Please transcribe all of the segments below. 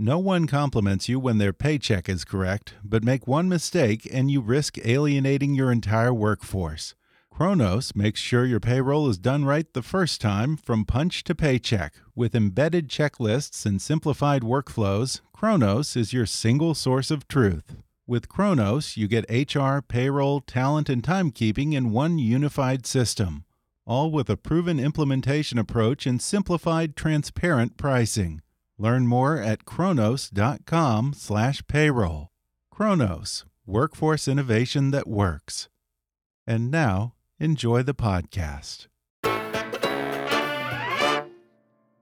No one compliments you when their paycheck is correct, but make one mistake and you risk alienating your entire workforce. Kronos makes sure your payroll is done right the first time from punch to paycheck. With embedded checklists and simplified workflows, Kronos is your single source of truth. With Kronos, you get HR, payroll, talent, and timekeeping in one unified system, all with a proven implementation approach and simplified, transparent pricing. Learn more at kronos.com/payroll. Kronos, workforce innovation that works. And now, enjoy the podcast.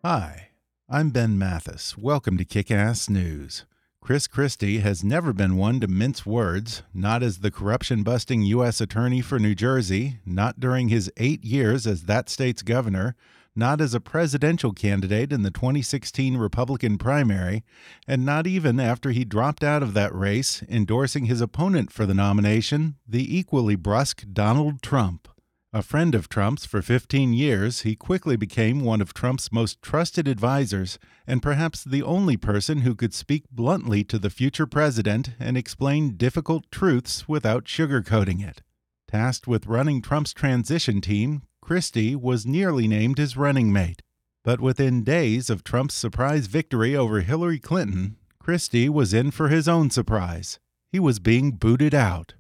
Hi, I'm Ben Mathis. Welcome to Kick Ass News. Chris Christie has never been one to mince words, not as the corruption busting U.S. Attorney for New Jersey, not during his eight years as that state's governor, not as a presidential candidate in the 2016 Republican primary, and not even after he dropped out of that race, endorsing his opponent for the nomination, the equally brusque Donald Trump. A friend of Trump's for 15 years, he quickly became one of Trump's most trusted advisers and perhaps the only person who could speak bluntly to the future president and explain difficult truths without sugarcoating it. Tasked with running Trump's transition team, Christie was nearly named his running mate. But within days of Trump's surprise victory over Hillary Clinton, Christie was in for his own surprise. He was being booted out.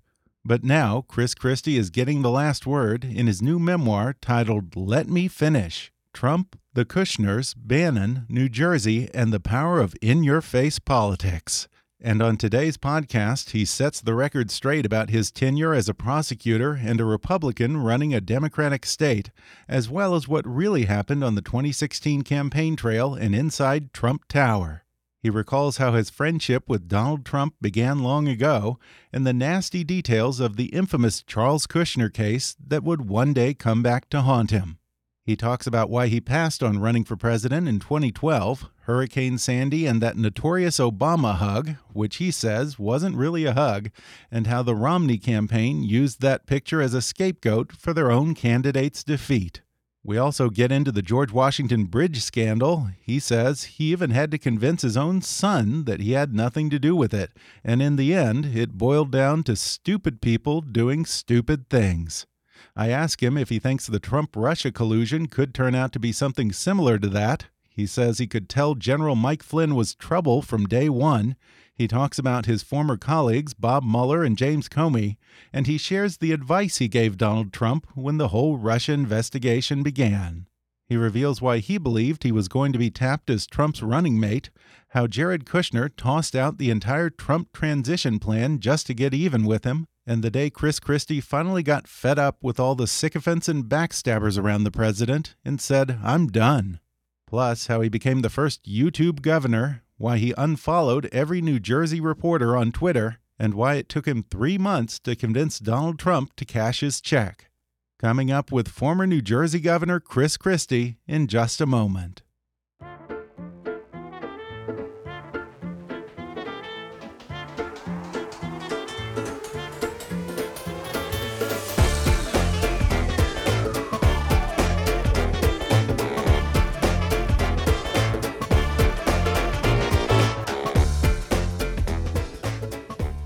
But now, Chris Christie is getting the last word in his new memoir titled Let Me Finish Trump, the Kushners, Bannon, New Jersey, and the Power of In Your Face Politics. And on today's podcast, he sets the record straight about his tenure as a prosecutor and a Republican running a Democratic state, as well as what really happened on the 2016 campaign trail and inside Trump Tower. He recalls how his friendship with Donald Trump began long ago and the nasty details of the infamous Charles Kushner case that would one day come back to haunt him. He talks about why he passed on running for president in 2012, Hurricane Sandy, and that notorious Obama hug, which he says wasn't really a hug, and how the Romney campaign used that picture as a scapegoat for their own candidate's defeat. We also get into the George Washington Bridge scandal. He says he even had to convince his own son that he had nothing to do with it, and in the end, it boiled down to stupid people doing stupid things. I ask him if he thinks the Trump Russia collusion could turn out to be something similar to that. He says he could tell General Mike Flynn was trouble from day one. He talks about his former colleagues, Bob Mueller and James Comey, and he shares the advice he gave Donald Trump when the whole Russia investigation began. He reveals why he believed he was going to be tapped as Trump's running mate, how Jared Kushner tossed out the entire Trump transition plan just to get even with him, and the day Chris Christie finally got fed up with all the sycophants and backstabbers around the president and said, I'm done. Plus, how he became the first YouTube governor, why he unfollowed every New Jersey reporter on Twitter, and why it took him three months to convince Donald Trump to cash his check. Coming up with former New Jersey Governor Chris Christie in just a moment.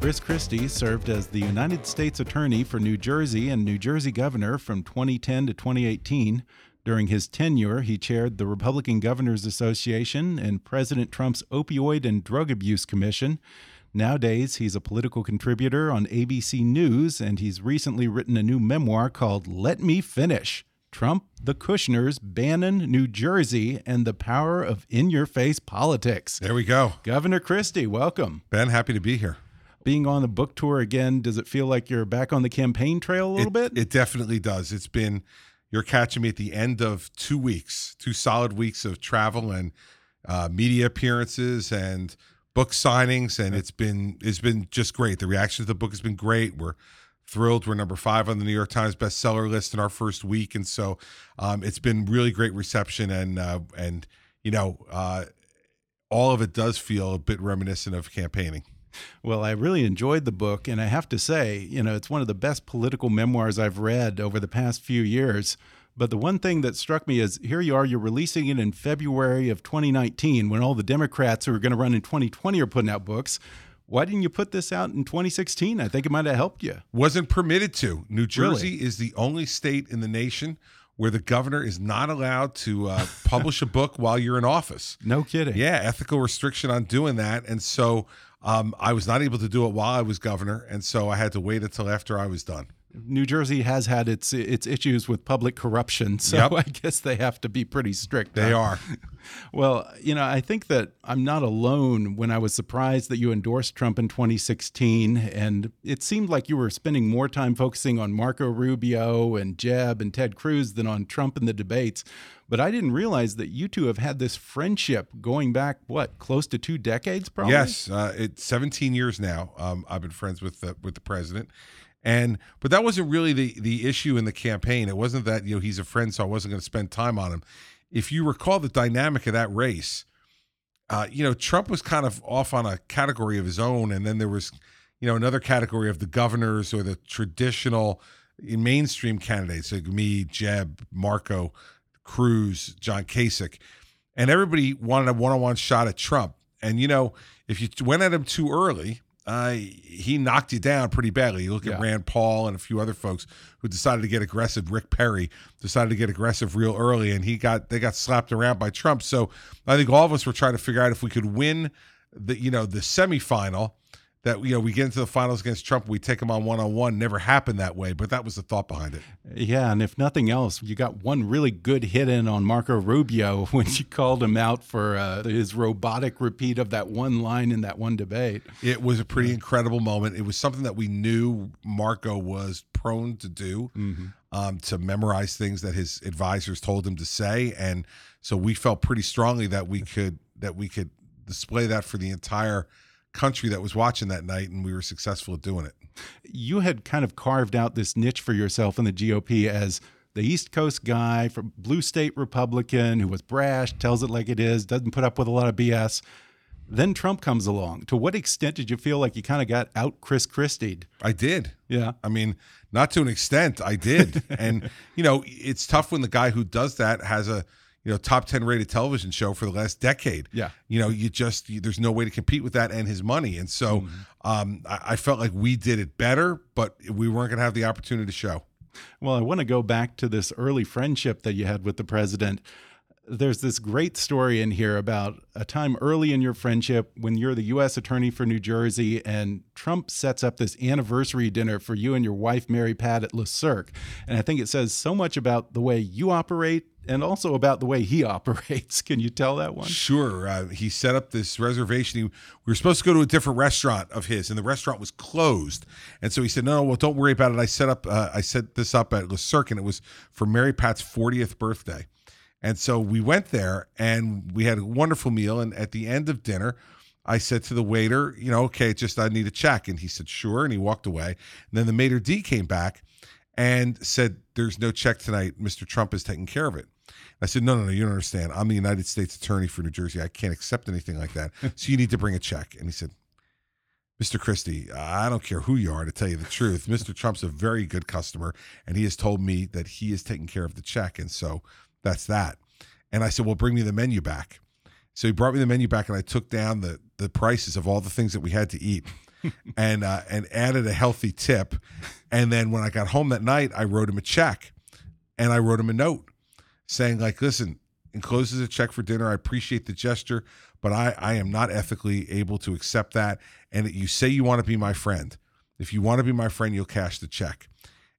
Chris Christie served as the United States Attorney for New Jersey and New Jersey Governor from 2010 to 2018. During his tenure, he chaired the Republican Governors Association and President Trump's Opioid and Drug Abuse Commission. Nowadays, he's a political contributor on ABC News, and he's recently written a new memoir called Let Me Finish Trump, the Kushner's, Bannon, New Jersey, and the Power of In Your Face Politics. There we go. Governor Christie, welcome. Ben, happy to be here. Being on the book tour again, does it feel like you're back on the campaign trail a little it, bit? It definitely does. It's been, you're catching me at the end of two weeks, two solid weeks of travel and uh, media appearances and book signings, and it's been it's been just great. The reaction to the book has been great. We're thrilled. We're number five on the New York Times bestseller list in our first week, and so um, it's been really great reception. And uh, and you know, uh, all of it does feel a bit reminiscent of campaigning. Well, I really enjoyed the book, and I have to say, you know, it's one of the best political memoirs I've read over the past few years. But the one thing that struck me is here you are, you're releasing it in February of 2019 when all the Democrats who are going to run in 2020 are putting out books. Why didn't you put this out in 2016? I think it might have helped you. Wasn't permitted to. New Jersey Really? is the only state in the nation where the governor is not allowed to uh, publish a book while you're in office. No kidding. Yeah, ethical restriction on doing that. And so um, I was not able to do it while I was governor. And so I had to wait until after I was done. New Jersey has had its its issues with public corruption, so Yep. I guess they have to be pretty strict. They huh? are. Well, you know, I think that I'm not alone when I was surprised that you endorsed Trump in 2016. And it seemed like you were spending more time focusing on Marco Rubio and Jeb and Ted Cruz than on Trump in the debates. But I didn't realize that you two have had this friendship going back, what, close to two decades, probably? Yes, uh, it's 17 years now. Um, I've been friends with the, with the president, and but that wasn't really the the issue in the campaign. It wasn't that you know he's a friend, so I wasn't going to spend time on him. If you recall the dynamic of that race, uh, you know Trump was kind of off on a category of his own, and then there was you know another category of the governors or the traditional mainstream candidates like me, Jeb, Marco, Cruz, John Kasich, and everybody wanted a one-on-one shot at Trump. And you know, if you went at him too early, uh, he knocked you down pretty badly. You look at Yeah. Rand Paul and a few other folks who decided to get aggressive. Rick Perry decided to get aggressive real early, and he got they got slapped around by Trump. So I think all of us were trying to figure out if we could win the you know the semifinal. That you know we get into the finals against Trump, we take him on one on one. Never happened that way, but that was the thought behind it. Yeah, and if nothing else, you got one really good hit in on Marco Rubio when you called him out for uh, his robotic repeat of that one line in that one debate. It was a pretty incredible moment. It was something that we knew Marco was prone to do, um, to memorize things that his advisors told him to say, and so we felt pretty strongly that we could that we could display that for the entire country that was watching that night, and we were successful at doing it. You had kind of carved out this niche for yourself in the GOP as the East Coast guy from blue state Republican who was brash, tells it like it is, doesn't put up with a lot of BS. Then Trump comes along. To what extent did you feel like you kind of got out Chris Christied? I did. Yeah. I mean, not to an extent, I did. and you know, it's tough when the guy who does that has a you know top 10 rated television show for the last decade Yeah. you know you just you, there's no way to compete with that and his money and so um I, I felt like we did it better but we weren't going to have the opportunity to show Well, I want to go back to this early friendship that you had with the president. There's this great story in here about a time early in your friendship when you're the U.S. Attorney for New Jersey, and Trump sets up this anniversary dinner for you and your wife, Mary Pat, at Le Cirque. And I think it says so much about the way you operate and also about the way he operates. Can you tell that one? Sure. Uh, he set up this reservation. He, we were supposed to go to a different restaurant of his, and the restaurant was closed. And so he said, "No, no well, don't worry about it. I set up. Uh, I set this up at Le Cirque, and it was for Mary Pat's 40th birthday." And so we went there, and we had a wonderful meal. And at the end of dinner, I said to the waiter, "You know, okay, just I need a check." And he said, "Sure," and he walked away. And then the maitre d came back and said, "There's no check tonight. Mr. Trump is taking care of it." I said, "No, no, no. You don't understand. I'm the United States Attorney for New Jersey. I can't accept anything like that. So you need to bring a check." And he said, "Mr. Christie, I don't care who you are. To tell you the truth, Mr. Trump's a very good customer, and he has told me that he is taking care of the check, and so that's that." And I said, "Well, bring me the menu back." So he brought me the menu back, and I took down the the prices of all the things that we had to eat. and uh, and added a healthy tip. And then when I got home that night, I wrote him a check, and I wrote him a note saying like, "Listen, encloses a check for dinner. I appreciate the gesture, but I I am not ethically able to accept that. And you say you want to be my friend. If you want to be my friend, you'll cash the check."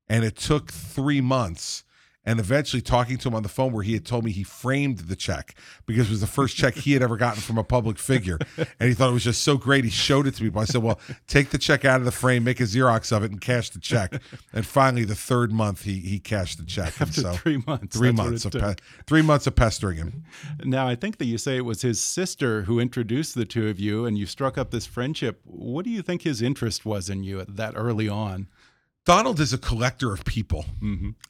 And it took three months and eventually talking to him on the phone where he had told me he framed the check because it was the first check he had ever gotten from a public figure and he thought it was just so great he showed it to me but i said well take the check out of the frame make a xerox of it and cash the check and finally the third month he he cashed the check and After so three months. three months of pe- three months of pestering him Now, I think that you say it was his sister who introduced the two of you, and you struck up this friendship. What do you think his interest was in you at that early on? Donald is a collector of people.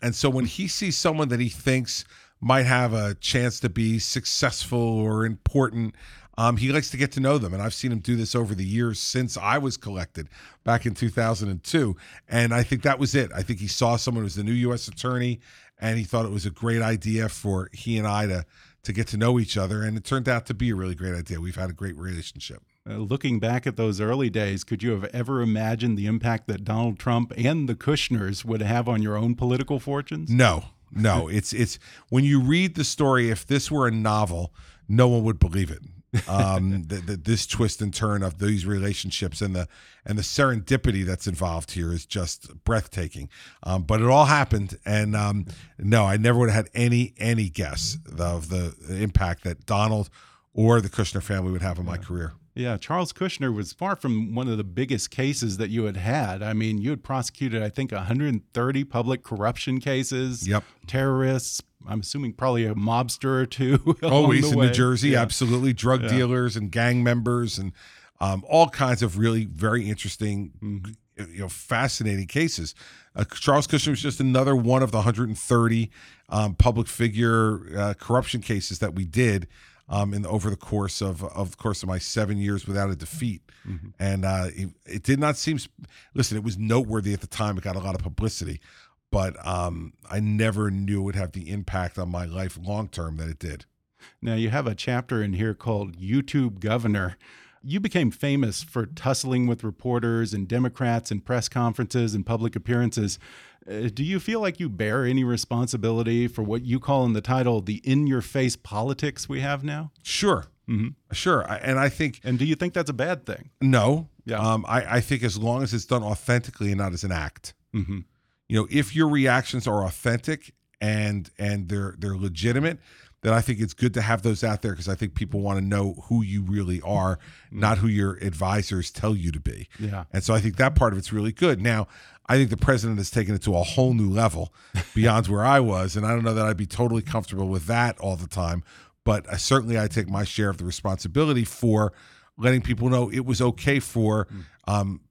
And so when he sees someone that he thinks might have a chance to be successful or important, um, he likes to get to know them. And I've seen him do this over the years since I was collected back in 2002. And I think that was it. I think he saw someone who was the new U.S. attorney and he thought it was a great idea for he and I to, to get to know each other. And it turned out to be a really great idea. We've had a great relationship. Uh, looking back at those early days, could you have ever imagined the impact that Donald Trump and the Kushners would have on your own political fortunes? No, no. it's it's when you read the story. If this were a novel, no one would believe it. Um, the, the, this twist and turn of these relationships and the and the serendipity that's involved here is just breathtaking. Um, but it all happened, and um, no, I never would have had any any guess of the impact that Donald or the Kushner family would have on my career. Yeah, Charles Kushner was far from one of the biggest cases that you had had. I mean, you had prosecuted, I think, 130 public corruption cases. Yep. Terrorists. I'm assuming probably a mobster or two. always in. New Jersey, Yeah. absolutely drug dealers and gang members and um, all kinds of really very interesting, Mm-hmm. you know, fascinating cases. Uh, Charles Kushner was just another one of the 130 um, public figure uh, corruption cases that we did. Um, in over the course of of the course of my seven years without a defeat, Mm-hmm. and uh, it, it did not seem. Listen, it was noteworthy at the time. It got a lot of publicity, but um, I never knew it would have the impact on my life long term that it did. Now, you have a chapter in here called YouTube Governor. You became famous for tussling with reporters and Democrats in press conferences and public appearances. Uh, do you feel like you bear any responsibility for what you call in the title the in your face politics we have now? Sure, sure, I- and I think And do you think that's a bad thing? no. Yeah. Um, I, I think as long as it's done authentically and not as an act. Mm-hmm. You know, if your reactions are authentic and and they're they're legitimate, then I think it's good to have those out there because I think people want to know who you really are, not who your advisors tell you to be. Yeah. And so I think that part of it's really good. Now, I think the president has taken it to a whole new level beyond where I was. And I don't know that I'd be totally comfortable with that all the time. But uh, certainly I take my share of the responsibility for letting people know it was okay for um,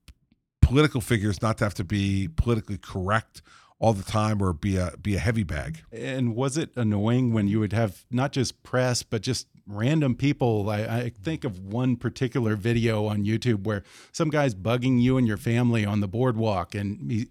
political figures not to have to be politically correct all the time or be a be a heavy bag. And was it annoying when you would have not just press, but just random people? I, I think of one particular video on YouTube where some guy's bugging you and your family on the boardwalk, and he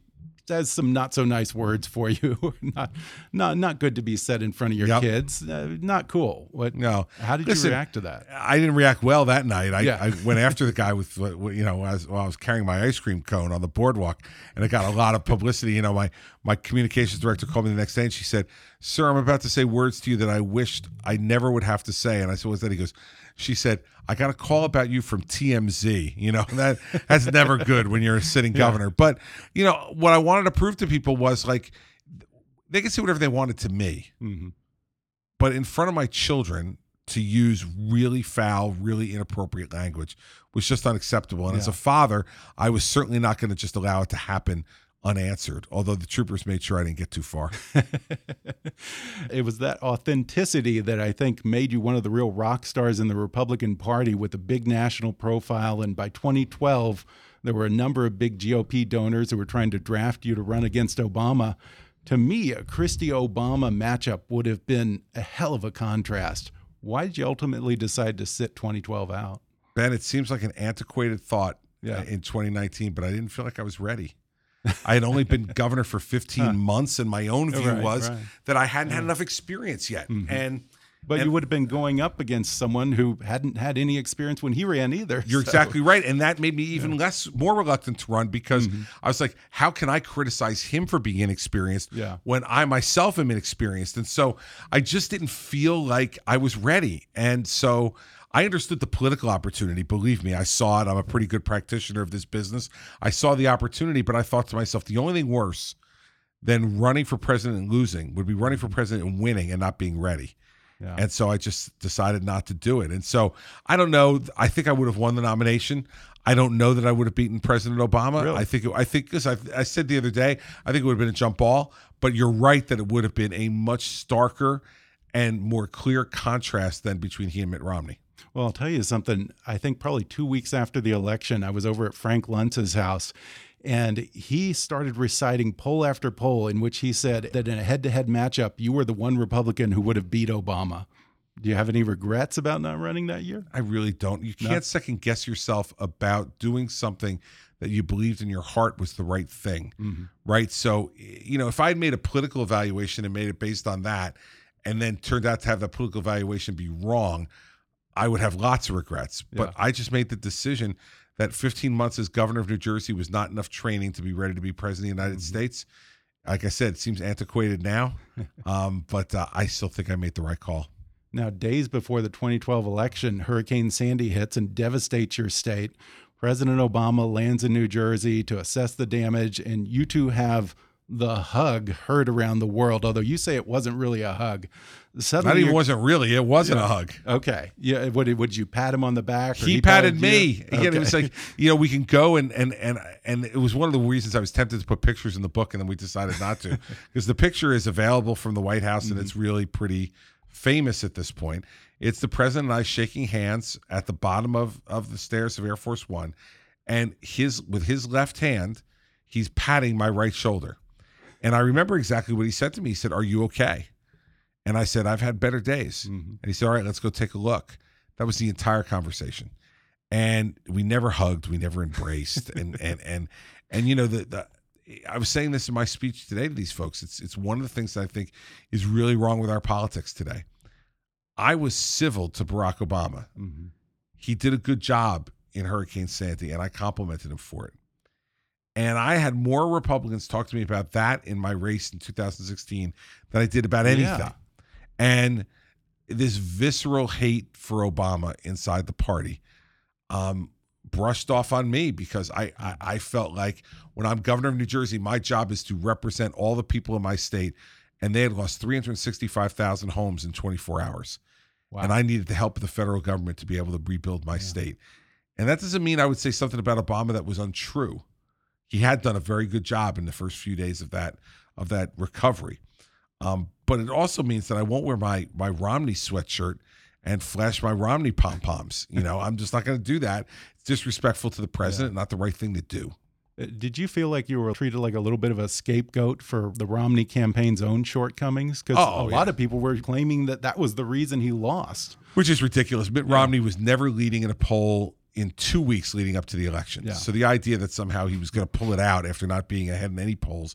says some not so nice words for you. not, not, not good to be said in front of your Yep. kids. Uh, not cool. What? No. How did Listen, you react to that? I didn't react well that night. I, Yeah. I went after the guy with, you know, as while I was carrying my ice cream cone on the boardwalk, and it got a lot of publicity. You know, my my communications director called me the next day, and she said, "Sir, I'm about to say words to you that I wished I never would have to say." And I said, "What's that?" He goes, "She said I got a call about you from TMZ. You know that that's never good when you're a sitting governor." But you know what I wanted to prove to people was like they can say whatever they wanted to me Mhm. but in front of my children to use really foul, really inappropriate language was just unacceptable. And as a father, I was certainly not going to just allow it to happen unanswered, although the troopers made sure I didn't get too far. it was that authenticity that I think made you one of the real rock stars in the Republican Party with a big national profile. And by 2012, there were a number of big GOP donors who were trying to draft you to run against Obama. To me, a Christie Obama matchup would have been a hell of a contrast. Why did you ultimately decide to sit 2012 out? ben, it seems like an antiquated thought Yeah. uh, in 2019, but I didn't feel like I was ready. I had only been governor for 15 months, and my own view Right, was right. that I hadn't had enough experience yet. Mm-hmm. And But And- you would have been going up against someone who hadn't had any experience when he ran either. You're so- exactly right, and that made me even less more reluctant to run because Mm-hmm. I was like, how can I criticize him for being inexperienced Yeah. when I myself am inexperienced? And so I just didn't feel like I was ready, and so. I understood the political opportunity. Believe me, I saw it. I'm a pretty good practitioner of this business. I saw the opportunity, but I thought to myself, the only thing worse than running for president and losing would be running for president and winning and not being ready. Yeah. And so I just decided not to do it. And so I don't know. I think I would have won the nomination. I don't know that I would have beaten President Obama. Really? I think I think because I, I said the other day, I think it would have been a jump ball. But you're right that it would have been a much starker and more clear contrast than between he and Mitt Romney. Well, I'll tell you something. I think probably two weeks after the election, I was over at Frank Luntz's house, and he started reciting poll after poll in which he said that in a head to head matchup, you were the one Republican who would have beat Obama. Do you have any regrets about not running that year? I really don't. You can't second guess yourself about doing something that you believed in your heart was the right thing, mm-hmm. right? So, you know, if I had made a political evaluation and made it based on that, and then turned out to have that political evaluation be wrong, I would have lots of regrets. But Yeah. I just made the decision that 15 months as governor of New Jersey was not enough training to be ready to be president of the United States. Like I said, it seems antiquated now, um, but uh, I still think I made the right call. Now, days before the 2012 election, Hurricane Sandy hits and devastates your state. President Obama lands in New Jersey to assess the damage, and you two have the hug heard around the world. Although you say it wasn't really a hug. Suddenly Not even wasn't really. It wasn't Yeah. a hug. Okay. Yeah. Would would you pat him on the back? or he, patted, you? me. Again, it was like you know we can go and and and and it was one of the reasons I was tempted to put pictures in the book, and then we decided not to because the picture is available from the White House and mm-hmm. it's really pretty famous at this point. It's the president and I shaking hands at the bottom of of the stairs of Air Force One, and his with his left hand, he's patting my right shoulder, and I remember exactly what he said to me. He said, "Are you okay?" And I said, I've had better days. And he said, All right, let's go take a look. That was the entire conversation. And we never hugged, we never embraced. and and and and you know, the the I was saying this in my speech today to these folks. It's it's one of the things that I think is really wrong with our politics today. I was civil to Barack Obama. Mhm. He did a good job in Hurricane Sandy, and I complimented him for it. And I had more Republicans talk to me about that in my race in 2016 than I did about anything. Yeah. And this visceral hate for Obama inside the party um, brushed off on me because I, I I felt like when I'm governor of New Jersey, my job is to represent all the people in my state, and they had lost 365,000 homes in 24 hours, Wow. and I needed the help of the federal government to be able to rebuild my state. And that doesn't mean I would say something about Obama that was untrue. He had done a very good job in the first few days of that of that recovery. Um, but it also means that I won't wear my my Romney sweatshirt and flash my Romney pom poms. You know, I'm just not going to do that. It's disrespectful to the president, not the right thing to do. Uh, Did you feel like you were treated like a little bit of a scapegoat for the Romney campaign's own shortcomings? Because Oh, a yeah. lot of people were claiming that that was the reason he lost. Which is ridiculous. Mitt Romney was never leading in a poll in two weeks leading up to the election. Yeah. So the idea that somehow he was going to pull it out after not being ahead in any polls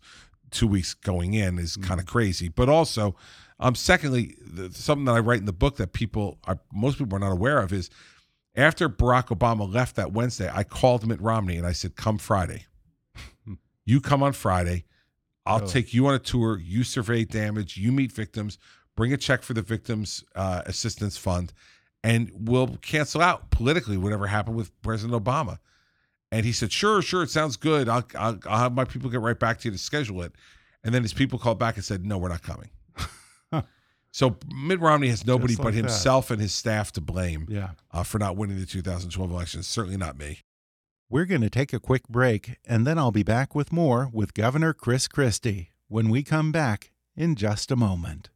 two weeks going in is kind of crazy. But also, um, secondly, the, something that I write in the book that people are most people are not aware of is after Barack Obama left that Wednesday, I called Mitt Romney and I said, "Come Friday, you come on Friday. I'll Oh. take you on a tour. You survey damage. You meet victims. Bring a check for the victims uh, assistance fund, and we'll cancel out politically whatever happened with President Obama." And he said, "Sure, sure, it sounds good. I'll, I'll, I'll have my people get right back to you to schedule it." And then his people called back and said, "No, we're not coming." so Mitt Romney has nobody Just but like that. himself and his staff to blame Yeah. uh, for not winning the 2012 election. Certainly not me. We're going to take a quick break, and then I'll be back with more with Governor Chris Christie when we come back in just a moment.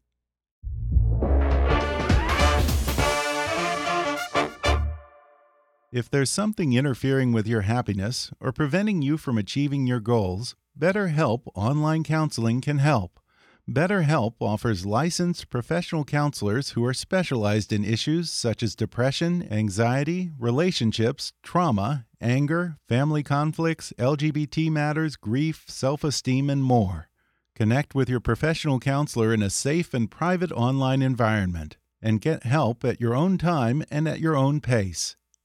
If there's something interfering with your happiness or preventing you from achieving your goals, BetterHelp Online Counseling can help. BetterHelp offers licensed professional counselors who are specialized in issues such as depression, anxiety, relationships, trauma, anger, family conflicts, LGBT matters, grief, self esteem, and more. Connect with your professional counselor in a safe and private online environment. and get help at your own time and at your own pace.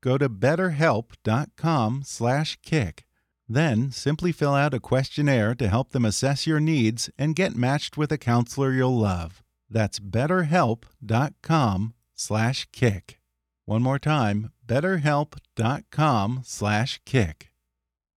Go to betterhelp.com/kick. Then simply fill out a questionnaire to help them assess your needs and get matched with a counselor you'll love. That's betterhelp.com/kick. One more time, betterhelp.com/kick.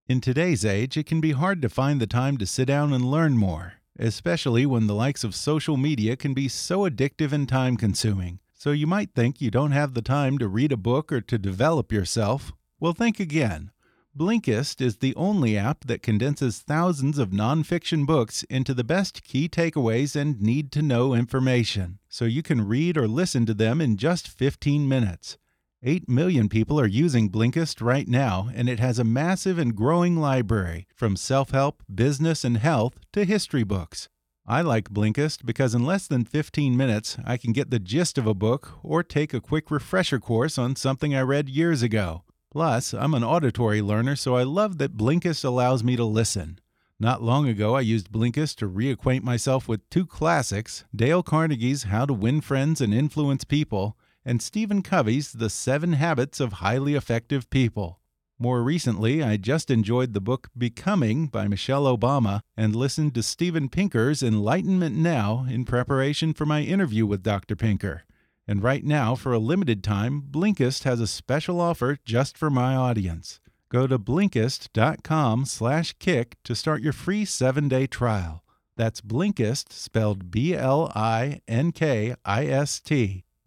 In today's age, it can be hard to find the time to sit down and learn more, especially when the likes of social media can be so addictive and time consuming. So you might think you don't have the time to read a book or to develop yourself. Well, think again. Blinkist is the only app that condenses thousands of nonfiction books into the best key takeaways and need to know information, so you can read or listen to them in just 15 minutes. 8 million people are using Blinkist right now, and it has a massive and growing library from self help, business, and health to history books. I like Blinkist because in less than 15 minutes, I can get the gist of a book or take a quick refresher course on something I read years ago. Plus, I'm an auditory learner, so I love that Blinkist allows me to listen. Not long ago, I used Blinkist to reacquaint myself with two classics Dale Carnegie's How to Win Friends and Influence People, and Stephen Covey's The Seven Habits of Highly Effective People. More recently, I just enjoyed the book Becoming by Michelle Obama and listened to Steven Pinker's Enlightenment Now in preparation for my interview with Dr. Pinker. And right now, for a limited time, Blinkist has a special offer just for my audience. Go to Blinkist.com/kick to start your free seven-day trial. That's Blinkist, spelled B-L-I-N-K-I-S-T.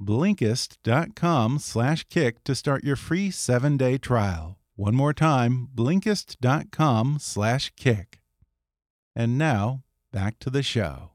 Blinkist.com/kick to start your free seven-day trial. One more time, Blinkist.com slash kick. And now, back to the show.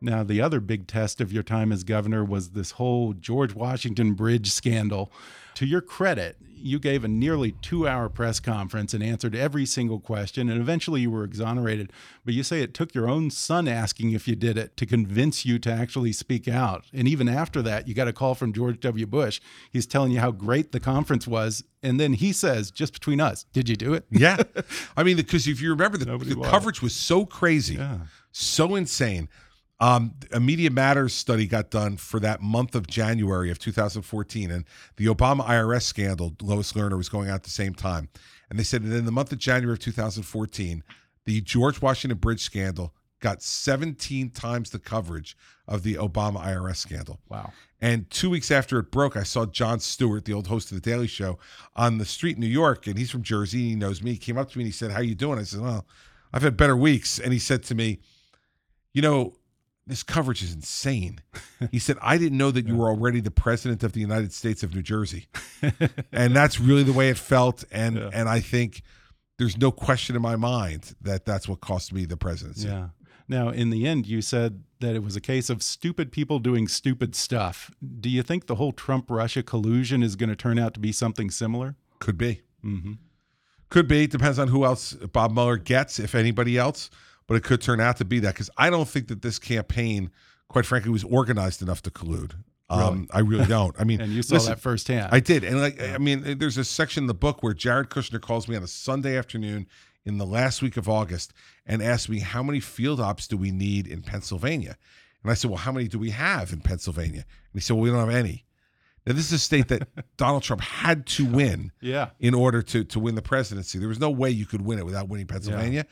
Now, the other big test of your time as governor was this whole George Washington Bridge scandal. To your credit, you gave a nearly two hour press conference and answered every single question, and eventually you were exonerated. But you say it took your own son asking if you did it to convince you to actually speak out. And even after that, you got a call from George W. Bush. He's telling you how great the conference was. And then he says, just between us, did you do it? yeah. I mean, because if you remember, the, the coverage was so crazy, yeah. so insane. Um, a Media Matters study got done for that month of January of 2014, and the Obama IRS scandal, Lois Lerner was going out at the same time. And they said that in the month of January of 2014, the George Washington Bridge scandal got 17 times the coverage of the Obama IRS scandal. Wow. And two weeks after it broke, I saw Jon Stewart, the old host of The Daily Show, on the street in New York, and he's from Jersey. He knows me. He came up to me and he said, How are you doing? I said, Well, I've had better weeks. And he said to me, You know, this coverage is insane. He said, I didn't know that you were already the president of the United States of New Jersey. and that's really the way it felt. And yeah. and I think there's no question in my mind that that's what cost me the presidency. Yeah. Now, in the end, you said that it was a case of stupid people doing stupid stuff. Do you think the whole Trump Russia collusion is going to turn out to be something similar? Could be. Mm -hmm. Could be. Depends on who else Bob Mueller gets, if anybody else but it could turn out to be that because I don't think that this campaign, quite frankly, was organized enough to collude. Um, really? I really don't. I mean, and you saw listen, that firsthand. I did, and like, I mean, there's a section in the book where Jared Kushner calls me on a Sunday afternoon in the last week of August and asks me how many field ops do we need in Pennsylvania, and I said, well, how many do we have in Pennsylvania? And he said, well, we don't have any. Now, this is a state that Donald Trump had to win, yeah, in order to to win the presidency. There was no way you could win it without winning Pennsylvania,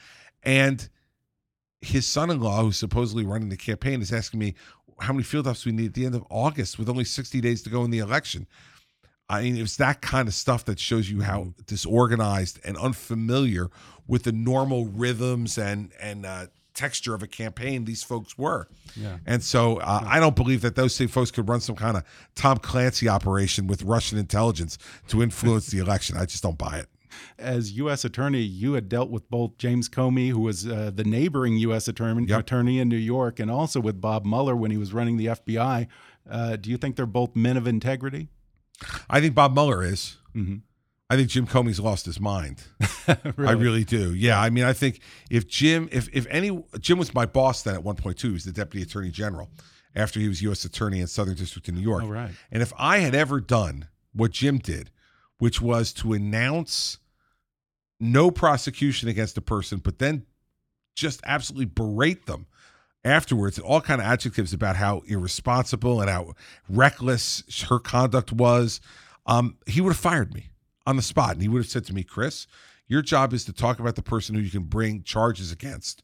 yeah. and his son-in-law, who's supposedly running the campaign, is asking me how many field ops we need at the end of August with only 60 days to go in the election. I mean, it's that kind of stuff that shows you how disorganized and unfamiliar with the normal rhythms and and uh, texture of a campaign these folks were. Yeah. And so uh, I don't believe that those same folks could run some kind of Tom Clancy operation with Russian intelligence to influence the election. I just don't buy it. As U.S. Attorney, you had dealt with both James Comey, who was uh, the neighboring U.S. Attorney, yep. attorney in New York, and also with Bob Mueller when he was running the FBI. Uh, do you think they're both men of integrity? I think Bob Mueller is. Mhm. I think Jim Comey's lost his mind. I Really? really do. Yeah, I mean, I think if Jim, if if any, Jim was my boss then at one point too. He was the deputy attorney general after he was U.S. attorney in Southern District in New York. Oh, right. And if I had ever done what Jim did, which was to announce no prosecution against a person, but then just absolutely berate them afterwards, all kind of adjectives about how irresponsible and how reckless her conduct was, um, he would have fired me on the spot, and he would have said to me, "Chris, your job is to talk about the person who you can bring charges against.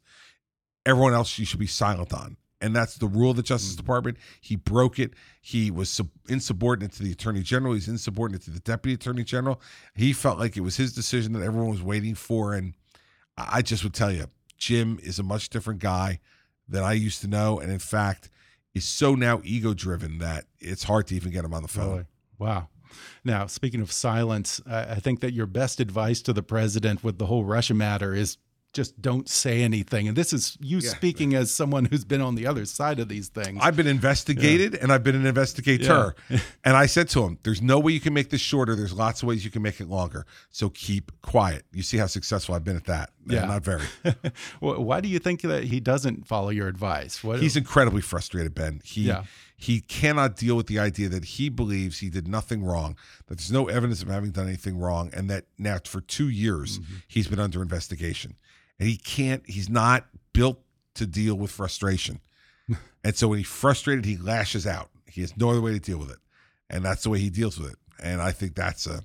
Everyone else you should be silent on." And that's the rule of the Justice mm-hmm. Department. He broke it. He was sub- insubordinate to the Attorney General. He's insubordinate to the Deputy Attorney General. He felt like it was his decision that everyone was waiting for. And I just would tell you, Jim is a much different guy than I used to know. And in fact, is so now ego driven that it's hard to even get him on the phone. Really? Wow. Now, speaking of silence, I I think that your best advice to the president with the whole Russia matter is just don't say anything. And this is you Yeah. speaking as someone who's been on the other side of these things. I've been investigated and I've been an investigator. and I said to him, There's no way you can make this shorter. There's lots of ways you can make it longer. So keep quiet. You see how successful I've been at that. Yeah. Not very. Wh- Why do you think that he doesn't follow your advice? What, He's incredibly frustrated, Ben. He Yeah. he cannot deal with the idea that he believes he did nothing wrong, that there's no evidence of having done anything wrong, and that now for two years Mm-hmm. he's been under investigation. And he can't, he's not built to deal with frustration. and so when he's frustrated, he lashes out. He has no other way to deal with it. And that's the way he deals with it. And I think that's a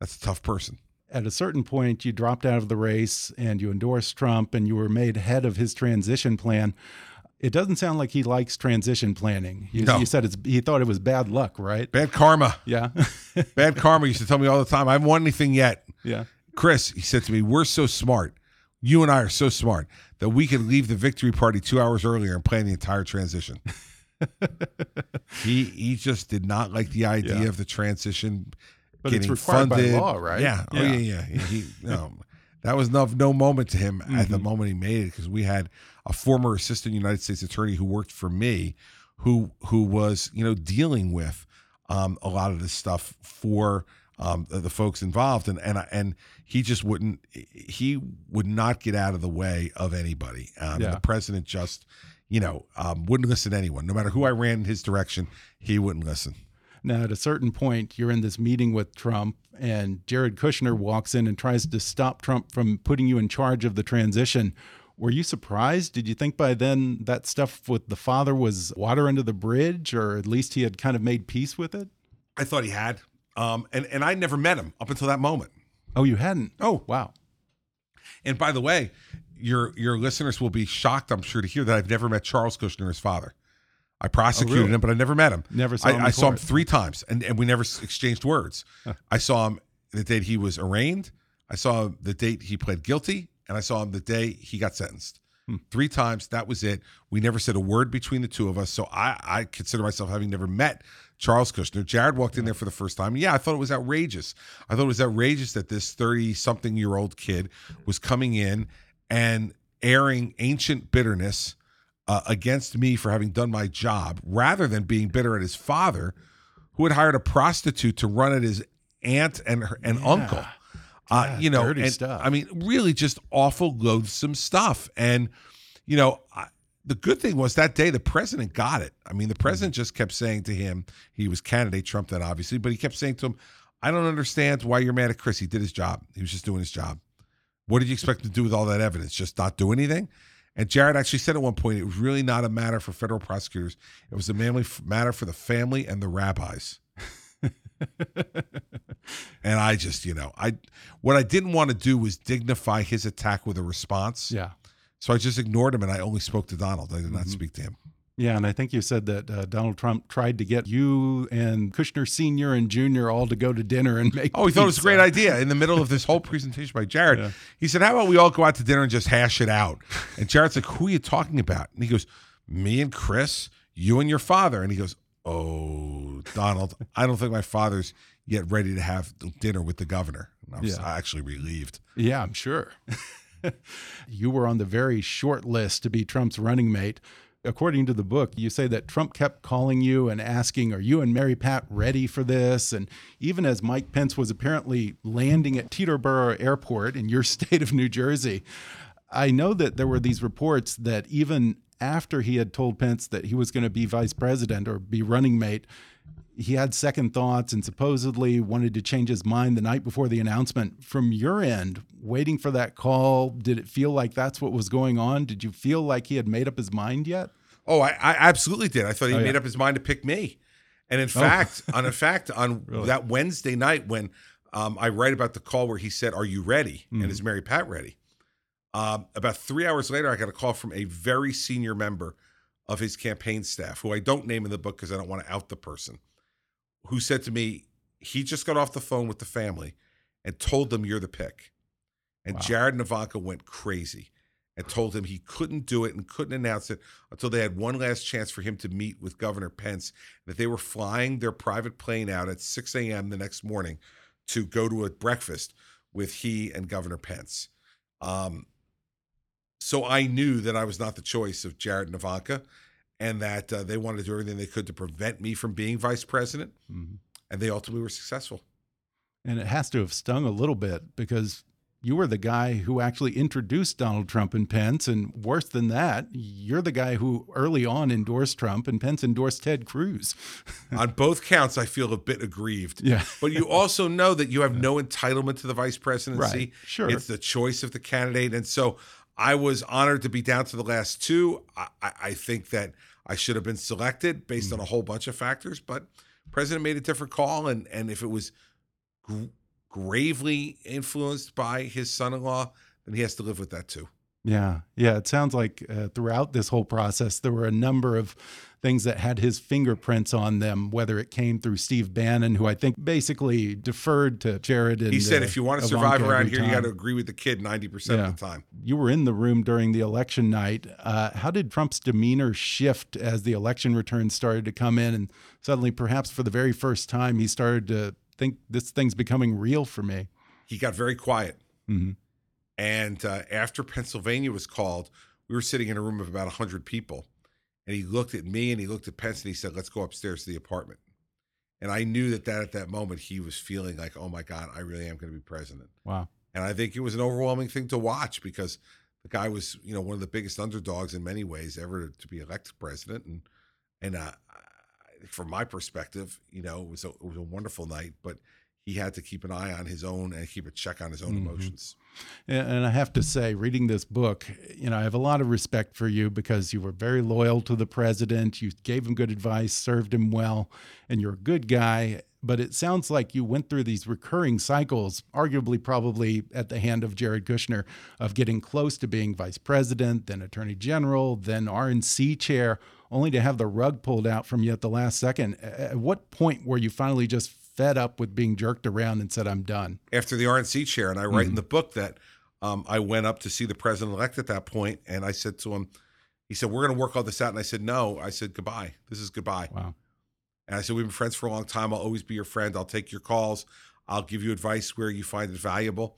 that's a tough person. at a certain point, you dropped out of the race and you endorsed Trump and you were made head of his transition plan. It doesn't sound like he likes transition planning. You, No. you said it's, he thought it was bad luck, right? Bad karma. Yeah. Bad karma. He used to tell me all the time, I haven't won anything yet. yeah. Chris, he said to me, We're so smart. You and I are so smart that we could leave the victory party two hours earlier and plan the entire transition. he he just did not like the idea Yeah. of the transition But it's getting required by funded. law, right? Yeah. Oh Yeah. yeah, yeah. He, no, that was no, no moment to him at Mm-hmm. the moment he made it because we had a former assistant United States attorney who worked for me who who was, you know, dealing with um, a lot of this stuff for um, the, the folks involved, and and I- and he just wouldn't. He would not get out of the way of anybody. Um, Yeah. The president just, you know, um, wouldn't listen to anyone. No matter who I ran in his direction, he wouldn't listen. Now, at a certain point, you're in this meeting with Trump, and Jared Kushner walks in and tries to stop Trump from putting you in charge of the transition. Were you surprised? Did you think by then that stuff with the father was water under the bridge, or at least he had kind of made peace with it? I thought he had, um, and and I never met him up until that moment. Oh, you hadn't? Oh, Wow. And by the way, your your listeners will be shocked, I'm sure, to hear that I've never met Charles Kushner, his father. I prosecuted Oh, really? him, but I never met him. Never saw I, him in I saw him three times, and, and we never exchanged words. I saw him the day he was arraigned. I saw him the date he pled guilty, and I saw him the day he got sentenced. Hmm. Three times. That was it. We never said a word between the two of us. So I, I consider myself having never met Charles Kushner. Jared walked in there for the first time. Yeah, I thought it was outrageous. I thought it was outrageous that this 30 something year old kid was coming in and airing ancient bitterness uh, against me for having done my job rather than being bitter at his father who had hired a prostitute to run at his aunt and her and uncle. Uh, Yeah, you know, and, stuff. I mean, really just awful, loathsome stuff. And, you know, I, the good thing was that day the president got it. I mean, the president just kept saying to him, he was candidate Trump then, obviously, but he kept saying to him, I don't understand why you're mad at Chris. He did his job. He was just doing his job. What did you expect him to do with all that evidence? Just not do anything? And Jared actually said at one point, it was really not a matter for federal prosecutors. It was a matter for the family and the rabbis. and I just, you know, I what I didn't want to do was dignify his attack with a response. Yeah. So I just ignored him and I only spoke to Donald. I did Mm-hmm. not speak to him. Yeah, and I think you said that uh, Donald Trump tried to get you and Kushner Senior and Junior all to go to dinner and make. Oh, he thought it was a great idea. In the middle of this whole presentation by Jared, Yeah. he said, How about we all go out to dinner and just hash it out? And Jared's like, Who are you talking about? And he goes, Me and Chris, you and your father. And he goes, Oh, Donald, I don't think my father's yet ready to have dinner with the governor. And I was Yeah. actually relieved. Yeah, I'm sure. you were on the very short list to be Trump's running mate. according to the book, you say that Trump kept calling you and asking, Are you and Mary Pat ready for this? And even as Mike Pence was apparently landing at Teterboro Airport in your state of New Jersey, I know that there were these reports that even after he had told Pence that he was going to be vice president or be running mate, he had second thoughts and supposedly wanted to change his mind the night before the announcement. From your end, waiting for that call, did it feel like that's what was going on? Did you feel like he had made up his mind yet? Oh, I, I absolutely did. I thought he Oh, made yeah. up his mind to pick me. And in Oh. fact, on in fact, on Really? that Wednesday night when um, I write about the call where he said, "Are you ready?" Mhm. and is Mary Pat ready? Um, about three hours later, I got a call from a very senior member of his campaign staff, who I don't name in the book because I don't want to out the person, who said to me, he just got off the phone with the family and told them you're the pick. And Wow. Jared and Ivanka went crazy and told him he couldn't do it and couldn't announce it until they had one last chance for him to meet with Governor Pence. That they were flying their private plane out at 6 a.m. the next morning to go to a breakfast with he and Governor Pence. Um, so I knew that I was not the choice of Jared and Ivanka, and that uh, they wanted to do everything they could to prevent me from being vice president, Mhm. and they ultimately were successful. And it has to have stung a little bit because you were the guy who actually introduced Donald Trump and Pence. And worse than that, you're the guy who early on endorsed Trump and Pence endorsed Ted Cruz. On both counts, I feel a bit aggrieved. Yeah. But you also know that you have no entitlement to the vice presidency. Right, sure. It's the choice of the candidate. And so I was honored to be down to the last two. I, I think that I should have been selected based on a mm-hmm. whole bunch of factors, but president made a different call. And, and if it was gr- gravely influenced by his son-in-law, then he has to live with that too. Yeah, yeah. It sounds like uh, throughout this whole process, there were a number of things that had his fingerprints on them. Whether it came through Steve Bannon, who I think basically deferred to Jared, and He said, uh, if you want to Ivanka survive around here, you got to agree with the kid 90% Yeah. of the time. You were in the room during the election night. Uh, how did Trump's demeanor shift as the election returns started to come in, and suddenly, perhaps for the very first time, he started to think this thing's becoming real for me? He got very quiet. hmm And uh, after Pennsylvania was called, we were sitting in a room of about 100 people. And he looked at me and he looked at Pence and he said, Let's go upstairs to the apartment. And I knew that, that at that moment he was feeling like, Oh my God, I really am going to be president. Wow. And I think it was an overwhelming thing to watch because the guy was, you know, one of the biggest underdogs in many ways ever to be elected president. And, and uh, from my perspective, you know, it was a, it was a wonderful night, but he had to keep an eye on his own and keep a check on his own Mhm. emotions. And and I have to say, reading this book, you know, I have a lot of respect for you because you were very loyal to the president. You gave him good advice, served him well, and you're a good guy. But it sounds like you went through these recurring cycles, arguably, probably at the hand of Jared Kushner, of getting close to being vice president, then attorney general, then RNC chair, only to have the rug pulled out from you at the last second. At what point were you finally just fed up with being jerked around and said, I'm done? after the RNC chair, and I write in Mhm. the book that um, I went up to see the president elect at that point, and I said to him, he said, "We're going to work all this out," and I said, "No," I said, "Goodbye. This is goodbye." Wow. And I said, "We've been friends for a long time. I'll always be your friend. I'll take your calls. I'll give you advice where you find it valuable,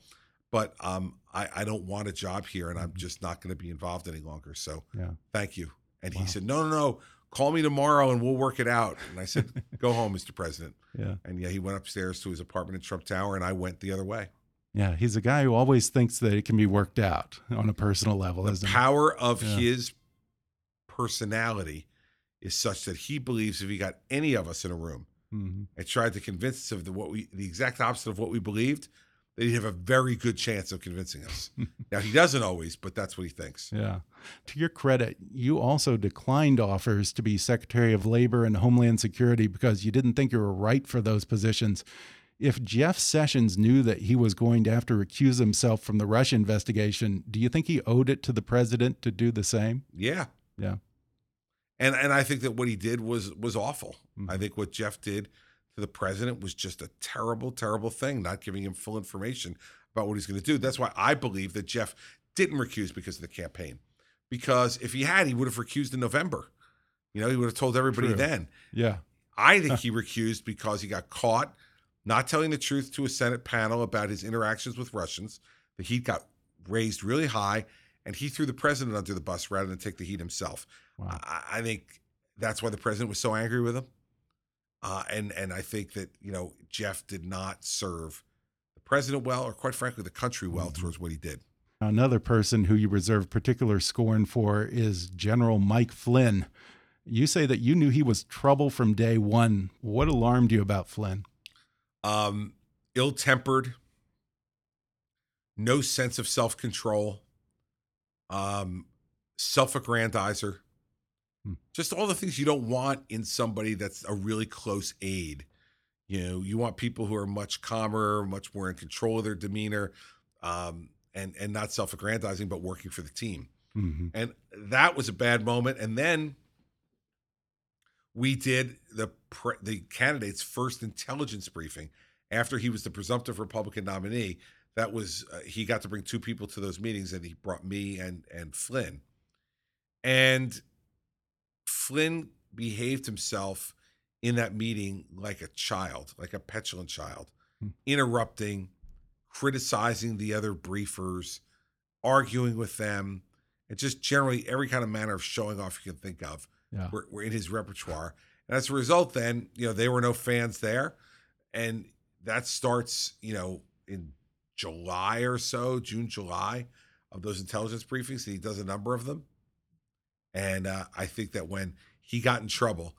but um, I, I don't want a job here, and I'm just not going to be involved any longer. So, Yeah. thank you." And Wow. he said, "No, no, no. Call me tomorrow, and we'll work it out." And I said, "Go home, Mr. President." Yeah. And yeah, he went upstairs to his apartment in Trump Tower, and I went the other way. Yeah, he's a guy who always thinks that it can be worked out on a personal level, the power of Yeah. his personality is such that he believes if he got any of us in a room Mhm. and tried to convince us of the what we the exact opposite of what we believed, that he'd have a very good chance of convincing us. now he doesn't always, but that's what he thinks. Yeah. To your credit, you also declined offers to be Secretary of Labor and Homeland Security because you didn't think you were right for those positions. If Jeff Sessions knew that he was going to have to recuse himself from the Russia investigation, do you think he owed it to the president to do the same? Yeah. Yeah. And and I think that what he did was was awful. Mhm. I think what Jeff did to the president was just a terrible, terrible thing, not giving him full information about what he's going to do. That's why I believe that Jeff didn't recuse because of the campaign. Because if he had, he would have recused in November. You know, he would have told everybody True. then. Yeah. I think he recused because he got caught not telling the truth to a Senate panel about his interactions with Russians, The heat got raised really high, and he threw the president under the bus rather than take the heat himself. Wow. I, I think that's why the president was so angry with him. Uh, and and I think that you know Jeff did not serve the president well, or quite frankly, the country well Mm-hmm. towards what he did. Another person who you reserve particular scorn for is General Mike Flynn. You say that you knew he was trouble from day one. What alarmed you about Flynn? Um, ill-tempered, no sense of self-control, um, self-aggrandizer, Hmm. just all the things you don't want in somebody that's a really close aide. You know, you want people who are much calmer, much more in control of their demeanor, um, and and not self-aggrandizing, but working for the team. hmm And that was a bad moment. And then we did the pre- the candidate's first intelligence briefing after he was the presumptive Republican nominee. That was uh, he got to bring two people to those meetings, and he brought me and and Flynn. And Flynn behaved himself in that meeting like a child, like a petulant child, Hmm. interrupting, criticizing the other briefers, arguing with them, and just generally every kind of manner of showing off you can think of Yeah. were, were in his repertoire. And as a result, then, you know, there were no fans there. And that starts, you know, in July or so, June, July, of those intelligence briefings. And he does a number of them. And uh, I think that when he got in trouble,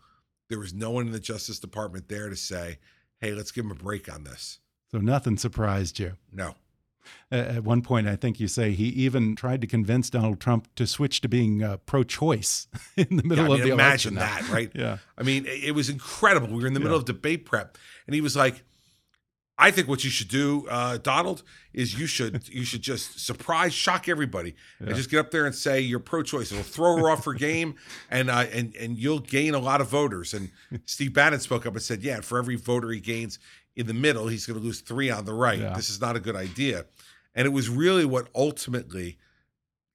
there was no one in the Justice Department there to say, hey, let's give him a break on this. So nothing surprised you. No. At one point, I think you say he even tried to convince Donald Trump to switch to being uh, pro-choice in the middle Yeah, I mean, of the imagine election. that, right? Yeah. I mean, it it was incredible. We were in the middle Yeah. of debate prep, and he was like, "I think what you should do, uh, Donald, is you should you should just surprise, shock everybody, Yeah. and just get up there and say you're pro-choice. It'll throw her off her game, and uh, and and you'll gain a lot of voters." And Steve Bannon spoke up and said, "Yeah, for every voter he gains in the middle, he's going to lose three on the right. Yeah. This is not a good idea." And it was really what ultimately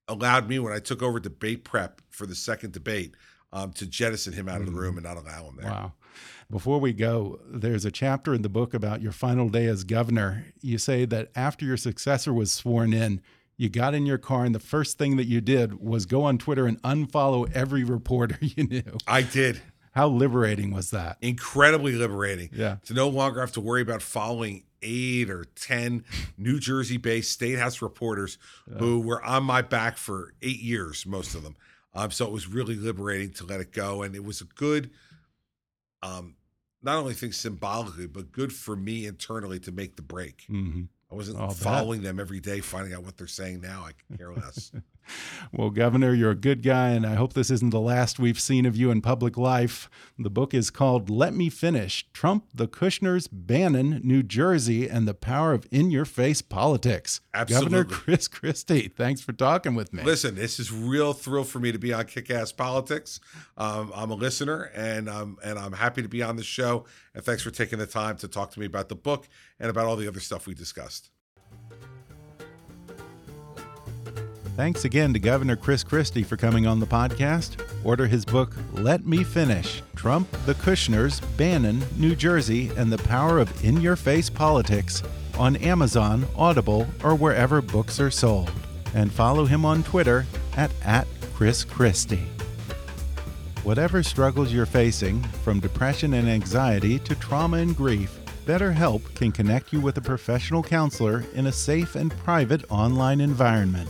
allowed me when I took over debate prep for the second debate um, to jettison him out of the room and not allow him there. Wow. Before we go, there's a chapter in the book about your final day as governor. You say that after your successor was sworn in, you got in your car and the first thing that you did was go on Twitter and unfollow every reporter you knew. I did. How liberating was that? Incredibly liberating. Yeah. To no longer have to worry about following eight or 10 New Jersey based State House reporters who were on my back for eight years, most of them. Um, so it was really liberating to let it go. And it was a good, um, not only think symbolically, but good for me internally to make the break. hmm I wasn't following them every day, finding out what they're saying now. I could care less. Well, Governor, you're a good guy, and I hope this isn't the last we've seen of you in public life. The book is called Let Me Finish Trump, the Kushners, Bannon, New Jersey, and the Power of In Your Face Politics. Governor Absolutely. Chris Christie, thanks for talking with me. Listen, this is real thrill for me to be on Kick Ass Politics. Um, I'm a listener, and um, and I'm happy to be on the show. And thanks for taking the time to talk to me about the book and about all the other stuff we discussed. Thanks again to Governor Chris Christie for coming on the podcast. Order his book, Let Me Finish Trump, the Kushners, Bannon, New Jersey, and the Power of In Your Face Politics on Amazon, Audible, or wherever books are sold. And follow him on Twitter at, at Chris Christie. Whatever struggles you're facing, from depression and anxiety to trauma and grief, BetterHelp can connect you with a professional counselor in a safe and private online environment.